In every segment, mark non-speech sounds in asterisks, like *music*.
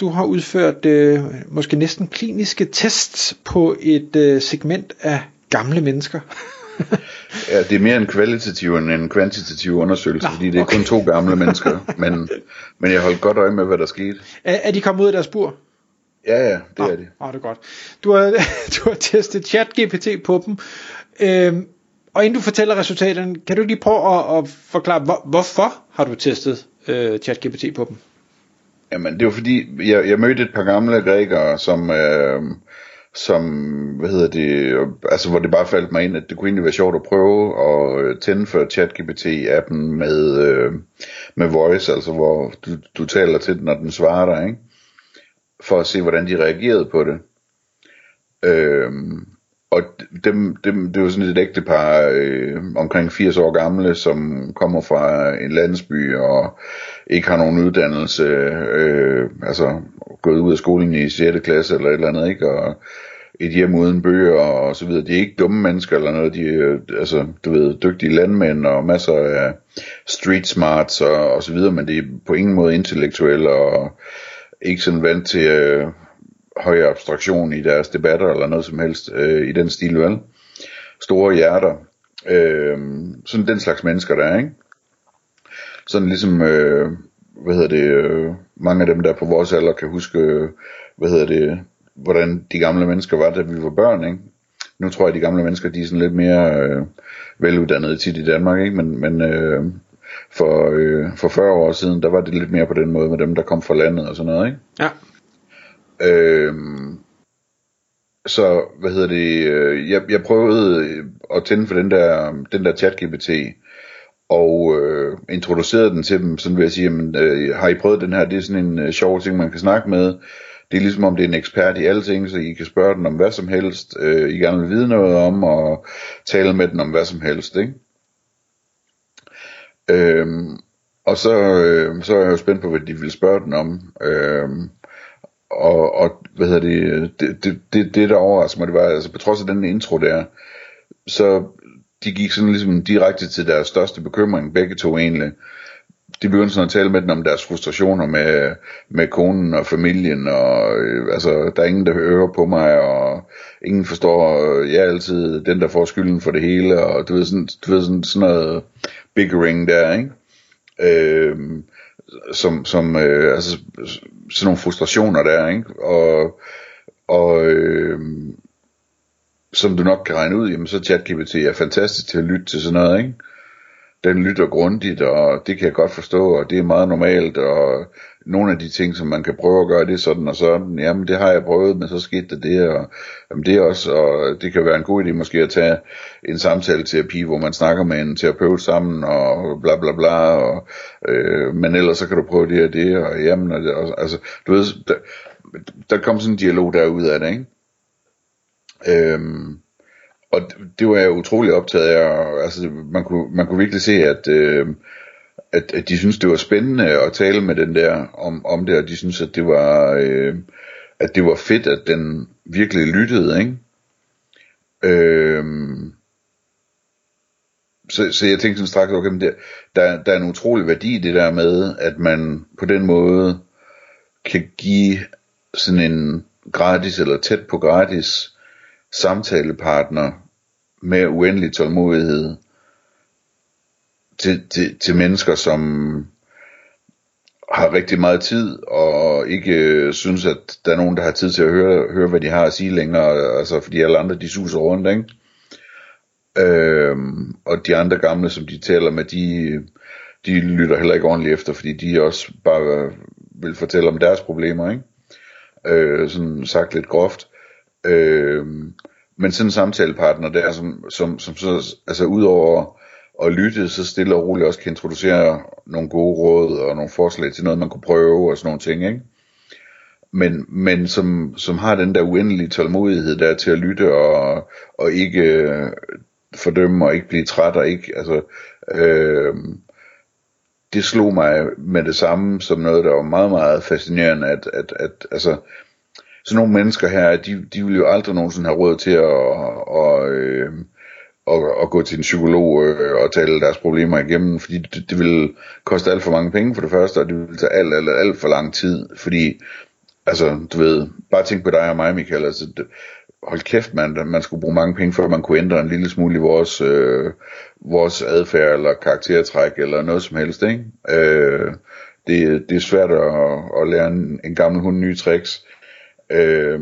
Du har udført øh, måske næsten kliniske tests på et øh, segment af gamle mennesker. *laughs* ja, det er mere en kvalitativ end en kvantitativ undersøgelse, Nå, fordi det er okay. kun to gamle mennesker. Men, men jeg holdt godt øje med, hvad der skete. Er, er de kommet ud af deres bur? Ja, ja, det ah, er de. Ah, det er godt. Du har, *laughs* du har testet chat-GPT på dem. Øhm, og inden du fortæller resultaterne, kan du lige prøve at, at forklare, hvor, hvorfor har du testet øh, ChatGPT på dem? Jamen, det var fordi, jeg, jeg mødte et par gamle grækere, som, øh, som, hvad hedder det, altså hvor det bare faldt mig ind, at det kunne egentlig være sjovt at prøve at øh, tænde for ChatGPT-appen med, øh, med voice, altså hvor du, du taler til den, når den svarer dig, ikke? For at se, hvordan de reagerede på det. Øh, og dem, dem, det var sådan et ægte par øh, omkring 80 år gamle, som kommer fra en landsby og ikke har nogen uddannelse, øh, altså gået ud af skolen i 6. klasse eller et eller andet, ikke? Og et hjem uden bøger og så videre. De er ikke dumme mennesker eller noget, de er, altså, du ved, dygtige landmænd og masser af street smarts og, og så videre, men det er på ingen måde intellektuelle og ikke sådan vant til, øh, høj abstraktion i deres debatter eller noget som helst øh, i den stil, vel? Store hjerter. Øh, sådan den slags mennesker der, ikke? Sådan ligesom, øh, hvad hedder det, øh, mange af dem der på vores alder kan huske, øh, hvad hedder det, hvordan de gamle mennesker var, da vi var børn, ikke? Nu tror jeg, at de gamle mennesker, de er sådan lidt mere øh, veluddannede tit i Danmark, ikke? Men, men øh, for, øh, for 40 år siden, der var det lidt mere på den måde med dem, der kom fra landet og sådan noget, ikke? Ja. Øhm, så, hvad hedder det, øh, jeg, jeg prøvede øh, at tænde for den der, den der chat-GPT, og øh, introducerede den til dem, sådan vil jeg sige, jamen, øh, har I prøvet den her, det er sådan en øh, sjov ting, man kan snakke med, det er ligesom om det er en ekspert i alting, så I kan spørge den om hvad som helst, øh, I gerne vil vide noget om, og tale med den om hvad som helst, ikke? Øhm, og så, øh, så er jeg jo spændt på, hvad de vil spørge den om. Øhm, og, og hvad hedder det, det, det, det, det der overrasker mig, det var, altså på trods af den intro der, så de gik sådan ligesom direkte til deres største bekymring, begge to egentlig. De begyndte sådan at tale med den om deres frustrationer med, med konen og familien, og øh, altså, der er ingen, der hører på mig, og ingen forstår, øh, jeg er altid den, der får skylden for det hele, og du ved sådan, du ved sådan, sådan noget bickering der, ikke? Øh, som, som øh, altså, sådan nogle frustrationer der, ikke? Og, og øh, som du nok kan regne ud, jamen så ChatGPT er fantastisk til at lytte til sådan noget, ikke? Den lytter grundigt, og det kan jeg godt forstå, og det er meget normalt, og nogle af de ting, som man kan prøve at gøre, det sådan og sådan, jamen det har jeg prøvet, men så skete det det, og jamen, det er også, og det kan være en god idé måske at tage en samtale terapi, hvor man snakker med en terapeut sammen, og bla bla bla, og, øh, men ellers så kan du prøve det og det, og jamen, og det, og, altså, du ved, der, der kom sådan en dialog derud af det, ikke? Øhm, og det var jeg utrolig optaget af, altså man kunne, man kunne virkelig se, at øh, at, at de synes det var spændende at tale med den der om, om det, og de synes at det var øh, at det var fedt, at den virkelig lyttede, ikke? Øh, så, så jeg tænkte sådan straks, okay, men der, der, der er en utrolig værdi i det der med, at man på den måde kan give sådan en gratis eller tæt på gratis samtalepartner med uendelig tålmodighed til, til, til mennesker, som har rigtig meget tid, og ikke øh, synes, at der er nogen, der har tid til at høre, høre hvad de har at sige længere, altså fordi alle andre, de suser rundt, ikke? Øhm, og de andre gamle, som de taler med, de, de lytter heller ikke ordentligt efter, fordi de også bare øh, vil fortælle om deres problemer, ikke? Øh, sådan sagt lidt groft. Øh, men sådan en samtalepartner der, som, som, som så, altså udover og lytte så stille og roligt også kan introducere nogle gode råd og nogle forslag til noget, man kunne prøve og sådan nogle ting, ikke? men, men som, som har den der uendelige tålmodighed der til at lytte og, og ikke øh, fordømme og ikke blive træt og ikke, altså, øh, det slog mig med det samme som noget, der var meget, meget fascinerende, at, at, at altså, sådan nogle mennesker her, de, de vil jo aldrig nogensinde have råd til at, og, øh, og, og gå til en psykolog øh, og tale deres problemer igennem, fordi det, det vil koste alt for mange penge for det første, og det vil tage alt, alt, alt for lang tid, fordi, altså, du ved, bare tænk på dig og mig, Michael, altså, det, hold kæft, man, man skulle bruge mange penge, før man kunne ændre en lille smule i vores, øh, vores adfærd, eller karaktertræk, eller noget som helst, ikke? Øh, det, det er svært at, at lære en, en gammel hund nye tricks, øh,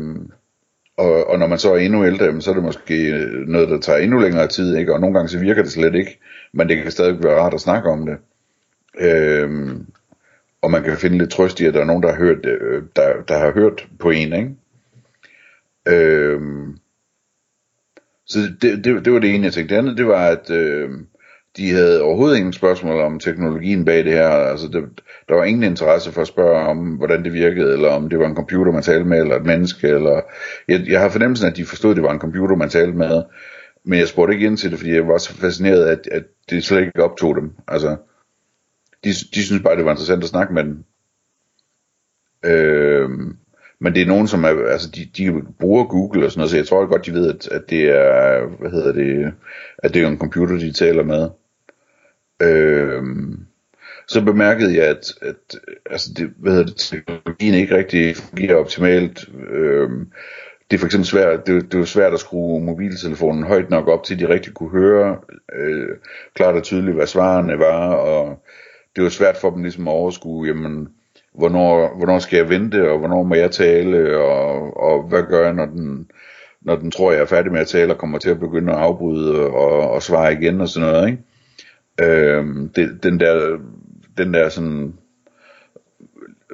og, og når man så er endnu ældre, så er det måske øh, noget, der tager endnu længere tid, ikke? og nogle gange så virker det slet ikke, men det kan stadig være rart at snakke om det. Øhm, og man kan finde lidt trøst i, at der er nogen, der har hørt, øh, der, der har hørt på en. Ikke? Øhm, så det, det, det var det ene, jeg tænkte. Det andet, det var, at øh, de havde overhovedet ingen spørgsmål om teknologien bag det her. Altså, det, der var ingen interesse for at spørge om, hvordan det virkede, eller om det var en computer, man talte med, eller et menneske. Eller... Jeg, jeg har fornemmelsen, at de forstod, at det var en computer, man talte med. Men jeg spurgte ikke ind til det, fordi jeg var så fascineret, at, at det slet ikke optog dem. Altså, de, de synes bare, det var interessant at snakke med dem. Øh, men det er nogen, som er, altså de, de bruger Google og sådan noget, så jeg tror godt, de ved, at, at det er, hvad hedder det, at det er en computer, de taler med. Øh, så bemærkede jeg, at, at altså det, hvad hedder det, teknologien ikke rigtig fungerer optimalt. Øh, det er for eksempel svært, det, det var svært at skrue mobiltelefonen højt nok op til, de rigtig kunne høre øh, klart og tydeligt, hvad svarene var, og det var svært for dem ligesom at overskue, jamen, hvornår, hvornår skal jeg vente, og hvornår må jeg tale, og, og hvad gør jeg, når den, når den tror, jeg er færdig med at tale, og kommer til at begynde at afbryde og, og svare igen og sådan noget, ikke? Øhm, det, den der, den der sådan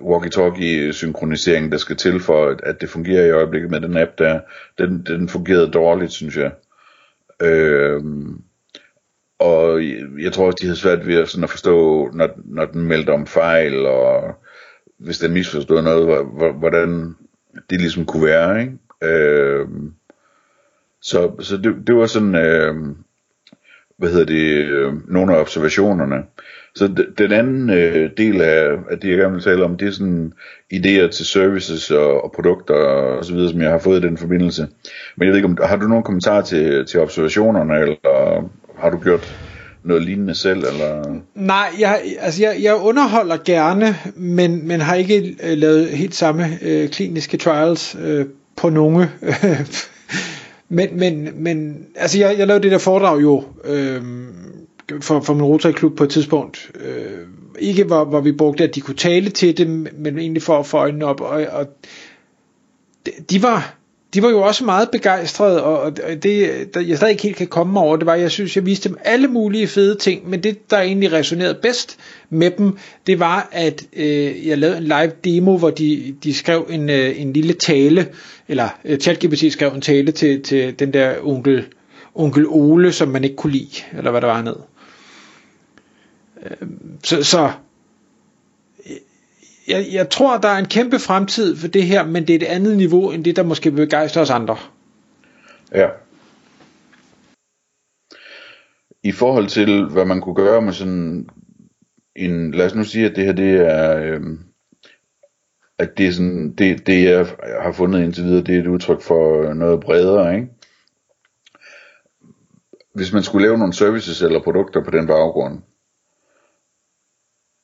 walkie-talkie synkronisering, der skal til for, at, det fungerer i øjeblikket med den app der, den, den fungerede dårligt, synes jeg. Øhm, og jeg tror også, de havde svært ved at, sådan at forstå, når, når den meldte om fejl, og hvis den misforstod noget, hvordan det ligesom kunne være, ikke? Øh, så så det, det var sådan, øh, hvad hedder det, øh, nogle af observationerne. Så den anden øh, del af, af det, jeg gerne vil tale om, det er sådan idéer til services og, og produkter og så videre, som jeg har fået i den forbindelse. Men jeg ved ikke, om har du nogle kommentarer til, til observationerne, eller har du gjort noget lignende selv? Eller? Nej, jeg, altså jeg, jeg underholder gerne, men, men har ikke øh, lavet helt samme øh, kliniske trials øh, på nogle. *laughs* Øh, men, men, men altså jeg, jeg lavede det der foredrag jo øh, for, for min Rotary-klub på et tidspunkt. Øh, ikke hvor, hvor vi brugte, at de kunne tale til dem, men egentlig for at få øjnene op. Og, og de var de var jo også meget begejstrede, og det, der jeg stadig ikke helt kan komme over, det var, jeg synes, jeg viste dem alle mulige fede ting, men det, der egentlig resonerede bedst med dem, det var, at øh, jeg lavede en live demo, hvor de, de skrev en, øh, en lille tale, eller øh, ChatGPT skrev en tale til, til den der onkel, onkel Ole, som man ikke kunne lide, eller hvad der var ned. Øh, så, så jeg, jeg tror, der er en kæmpe fremtid for det her, men det er et andet niveau, end det, der måske begejstrer os andre. Ja. I forhold til, hvad man kunne gøre med sådan en, lad os nu sige, at det her, det er, øh, at det er sådan, det, det jeg har fundet indtil videre, det er et udtryk for noget bredere, ikke? Hvis man skulle lave nogle services eller produkter på den baggrund,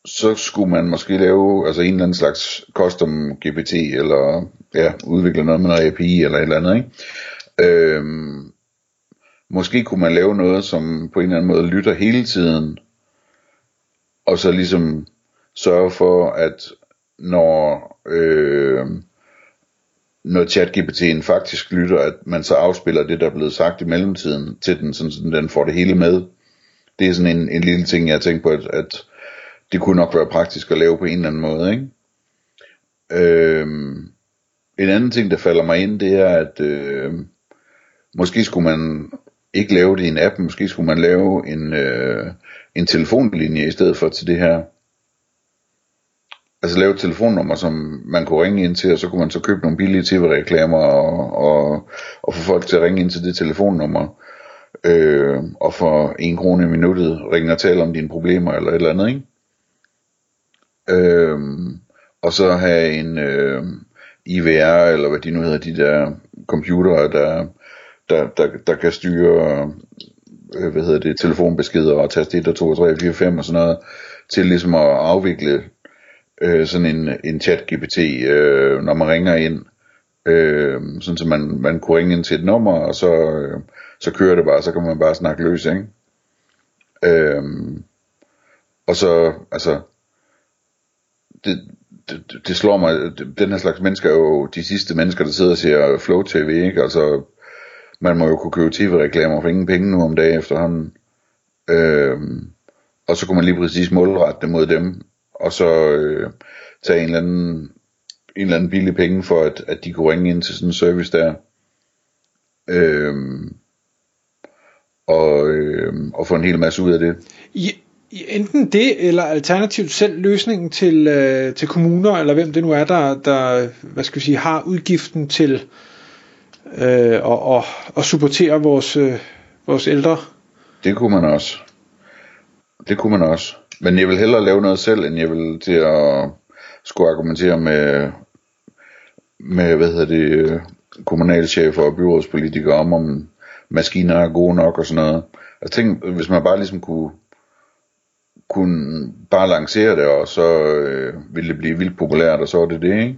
så skulle man måske lave altså en eller anden slags custom GPT, eller ja, udvikle noget med noget API eller et eller andet, ikke? Øhm, måske kunne man lave noget, som på en eller anden måde lytter hele tiden, og så ligesom sørge for, at når, øh, når ChatGPT'en faktisk lytter, at man så afspiller det, der er blevet sagt i mellemtiden til den, sådan, så den får det hele med. Det er sådan en, en lille ting, jeg har tænkt på, at, at det kunne nok være praktisk at lave på en eller anden måde, ikke? Øhm, en anden ting, der falder mig ind, det er, at øh, måske skulle man ikke lave det i en app, måske skulle man lave en, øh, en telefonlinje i stedet for til det her. altså lave et telefonnummer, som man kunne ringe ind til, og så kunne man så købe nogle billige tv-reklamer og, og, og få folk til at ringe ind til det telefonnummer. Øh, og for en krone i minuttet ringe og tale om dine problemer eller et eller andet, ikke? Øh, og så have en øh, IVR, eller hvad de nu hedder, de der computere, der, der, der, der kan styre øh, hvad hedder det, telefonbeskeder og taste 1 og 2 og 3 og 4 og 5 og sådan noget, til ligesom at afvikle øh, sådan en, en chat-GPT, øh, når man ringer ind, øh, sådan så man, man kunne ringe ind til et nummer, og så, øh, så kører det bare, så kan man bare snakke løs, ikke? Øh, og så, altså, det, det, det slår mig, den her slags mennesker er jo de sidste mennesker, der sidder og ser Flow TV, ikke? Altså, man må jo kunne købe tv-reklamer for ingen penge nu om dagen efterhånden. Øhm, og så kunne man lige præcis målrette det mod dem, og så øh, tage en eller anden en eller anden billig penge for, at, at de kunne ringe ind til sådan en service der. Øhm, og, øh, og få en hel masse ud af det. Ja, enten det, eller alternativt selv løsningen til, øh, til kommuner, eller hvem det nu er, der, der hvad skal vi sige, har udgiften til øh, og, og, og supportere vores, øh, vores ældre. Det kunne man også. Det kunne man også. Men jeg vil hellere lave noget selv, end jeg vil til at skulle argumentere med, med hvad hedder det, øh, kommunalchefer og byrådspolitikere om, om maskiner er gode nok og sådan noget. Jeg tænkte, hvis man bare ligesom kunne, kunne bare lancere det, og så øh, ville det blive vildt populært, og så er det det, ikke?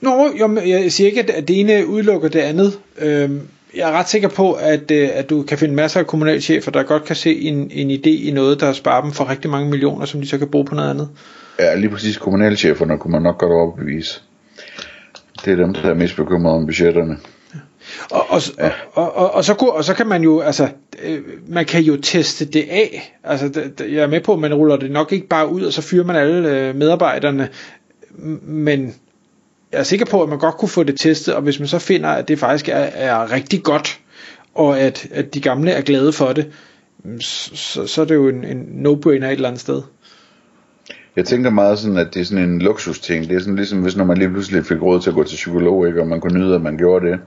Nå, jo, jeg siger ikke, at det ene udelukker det andet. Øhm, jeg er ret sikker på, at, øh, at du kan finde masser af kommunalchefer, der godt kan se en, en idé i noget, der sparer dem for rigtig mange millioner, som de så kan bruge på noget andet. Ja, lige præcis kommunalcheferne kunne man nok godt overbevise. Det er dem, der er mest bekymrede om budgetterne. Og, og, ja. og, og, og, så, og så kan man jo, altså, øh, man kan jo teste det af. Altså, jeg er med på, at man ruller det nok ikke bare ud, og så fyrer man alle øh, medarbejderne. Men jeg er sikker på, at man godt kunne få det testet, og hvis man så finder, at det faktisk er, er rigtig godt, og at, at de gamle er glade for det, så, så er det jo en, en no-brainer et eller andet sted. Jeg tænker meget sådan, at det er sådan en luksus ting. Det er sådan ligesom, hvis når man lige pludselig fik råd til at gå til psykolog, ikke? og man kunne nyde, at man gjorde det.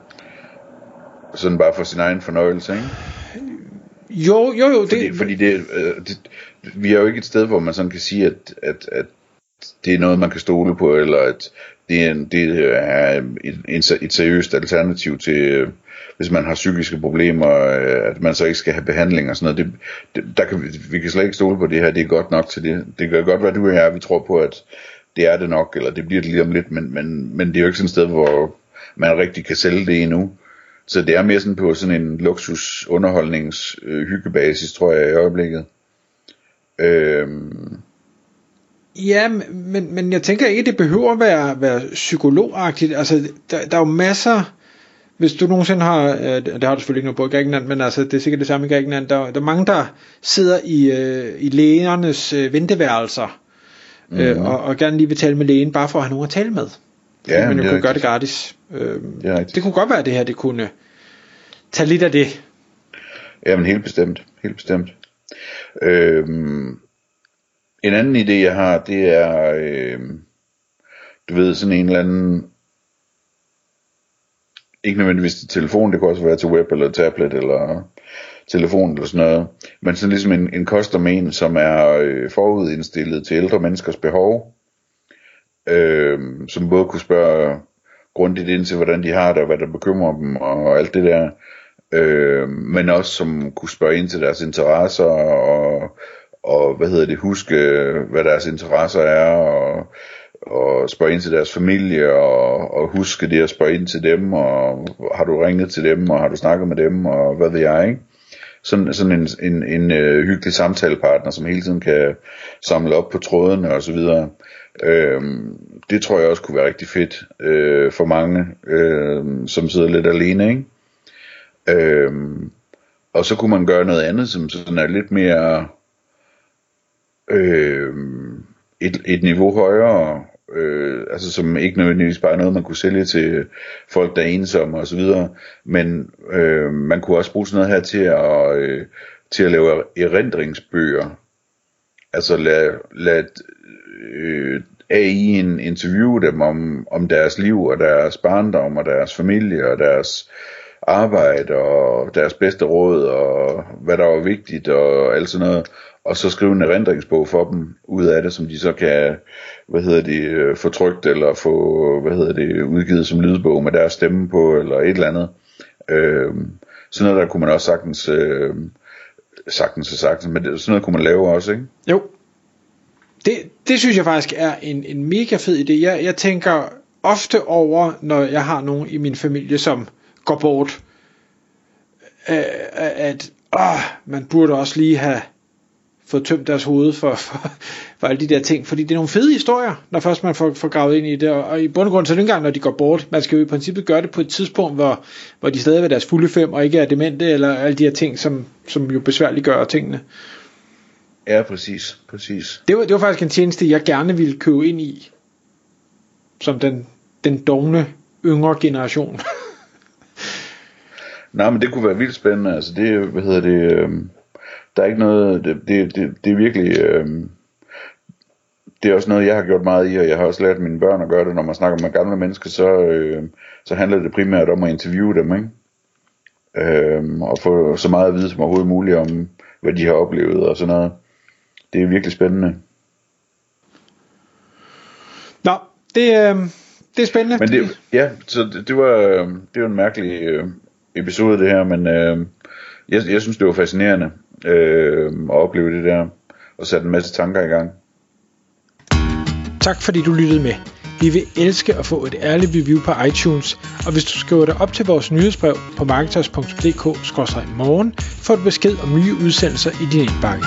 Sådan bare for sin egen fornøjelse, ikke? Jo, jo, jo. Fordi, det... fordi det, øh, det, vi er jo ikke et sted, hvor man sådan kan sige, at, at, at det er noget, man kan stole på, eller at det er, en, det er et, et seriøst alternativ til, hvis man har psykiske problemer, at man så ikke skal have behandling og sådan noget. Det, det, der kan, vi kan slet ikke stole på det her, det er godt nok til det. Det kan godt være, du og jeg, vi tror på, at det er det nok, eller det bliver det lige om lidt, men, men, men det er jo ikke sådan et sted, hvor man rigtig kan sælge det endnu. Så det er mere sådan på sådan en luksus underholdnings øh, hyggebasis, tror jeg i øjeblikket. Øhm, Ja, men, men jeg tænker ikke, det behøver at være, være psykologagtigt. Altså, der, der er jo masser, hvis du nogensinde har, øh, det har du selvfølgelig ikke noget på i Grækenland, men altså, det er sikkert det samme i Grækenland, der, der er mange, der sidder i, øh, i lægernes øh, venteværelser, øh, og, og gerne lige vil tale med lægen, bare for at have nogen at tale med. Ja, men jo kunne gøre det gratis. Øh, det, det kunne godt være, at det her det kunne tage lidt af det. Jamen helt bestemt, helt bestemt. Øhm, en anden idé, jeg har, det er, øh, du ved, sådan en eller anden, ikke nødvendigvis til telefon, det kan også være til web eller tablet eller telefon eller sådan noget, men sådan ligesom en, en custom en, som er øh, forudindstillet til ældre menneskers behov, øh, som både kunne spørge grundigt ind til, hvordan de har det, og hvad der bekymrer dem, og alt det der, øh, men også som kunne spørge ind til deres interesser, og og hvad hedder det, huske, hvad deres interesser er, og, og spørge ind til deres familie, og, og huske det at spørge ind til dem, og har du ringet til dem, og har du snakket med dem, og hvad ved jeg, ikke? Sådan, sådan en, en, en øh, hyggelig samtalepartner, som hele tiden kan samle op på trådene og så videre. Øhm, det tror jeg også kunne være rigtig fedt øh, for mange, øh, som sidder lidt alene, ikke? Øhm, og så kunne man gøre noget andet, som sådan er lidt mere øh, et, et niveau højere, øh, altså som ikke nødvendigvis bare er noget, man kunne sælge til folk, der er ensomme og så videre, men øh, man kunne også bruge sådan noget her til at, øh, til at lave erindringsbøger, altså lad, lad øh, AI'en interviewe dem om, om deres liv og deres barndom og deres familie og deres arbejde og deres bedste råd og hvad der var vigtigt og alt sådan noget og så skrive en erindringsbog for dem ud af det, som de så kan, hvad hedder det, øh, få trygt eller få, hvad hedder det, udgivet som lydbog med deres stemme på, eller et eller andet. Øh, sådan noget der kunne man også sagtens, øh, sagtens og sagtens, men det, sådan noget kunne man lave også, ikke? Jo. Det, det synes jeg faktisk er en, en mega fed idé. Jeg, jeg tænker ofte over, når jeg har nogen i min familie, som går bort, øh, at åh, man burde også lige have fået tømt deres hoved for, for, for alle de der ting, fordi det er nogle fede historier, når først man får, får gravet ind i det, og, og i bund og grund så er det ikke engang, når de går bort, man skal jo i princippet gøre det på et tidspunkt, hvor, hvor de stadig er deres fulde fem, og ikke er demente, eller alle de her ting, som, som jo besværligt gør tingene. Ja, præcis, præcis. Det var, det var faktisk en tjeneste, jeg gerne ville købe ind i, som den, den dogne yngre generation. *laughs* Nej, men det kunne være vildt spændende, altså det, hvad hedder det, øh der er ikke noget, det, det, det, det er virkelig, øh, det er også noget, jeg har gjort meget i, og jeg har også lært mine børn at gøre det, når man snakker med gamle mennesker, så, øh, så handler det primært om at interviewe dem, ikke? Øh, og få så meget at vide som overhovedet muligt om, hvad de har oplevet og sådan noget. Det er virkelig spændende. Nå, det, øh, det er spændende. Men det, ja, så det, det var, det var en mærkelig øh, episode det her, men øh, jeg, jeg synes det var fascinerende øh, og opleve det der, og sætte en masse tanker i gang. Tak fordi du lyttede med. Vi vil elske at få et ærligt review på iTunes, og hvis du skriver dig op til vores nyhedsbrev på marketers.dk-morgen, får du besked om nye udsendelser i din indbakke.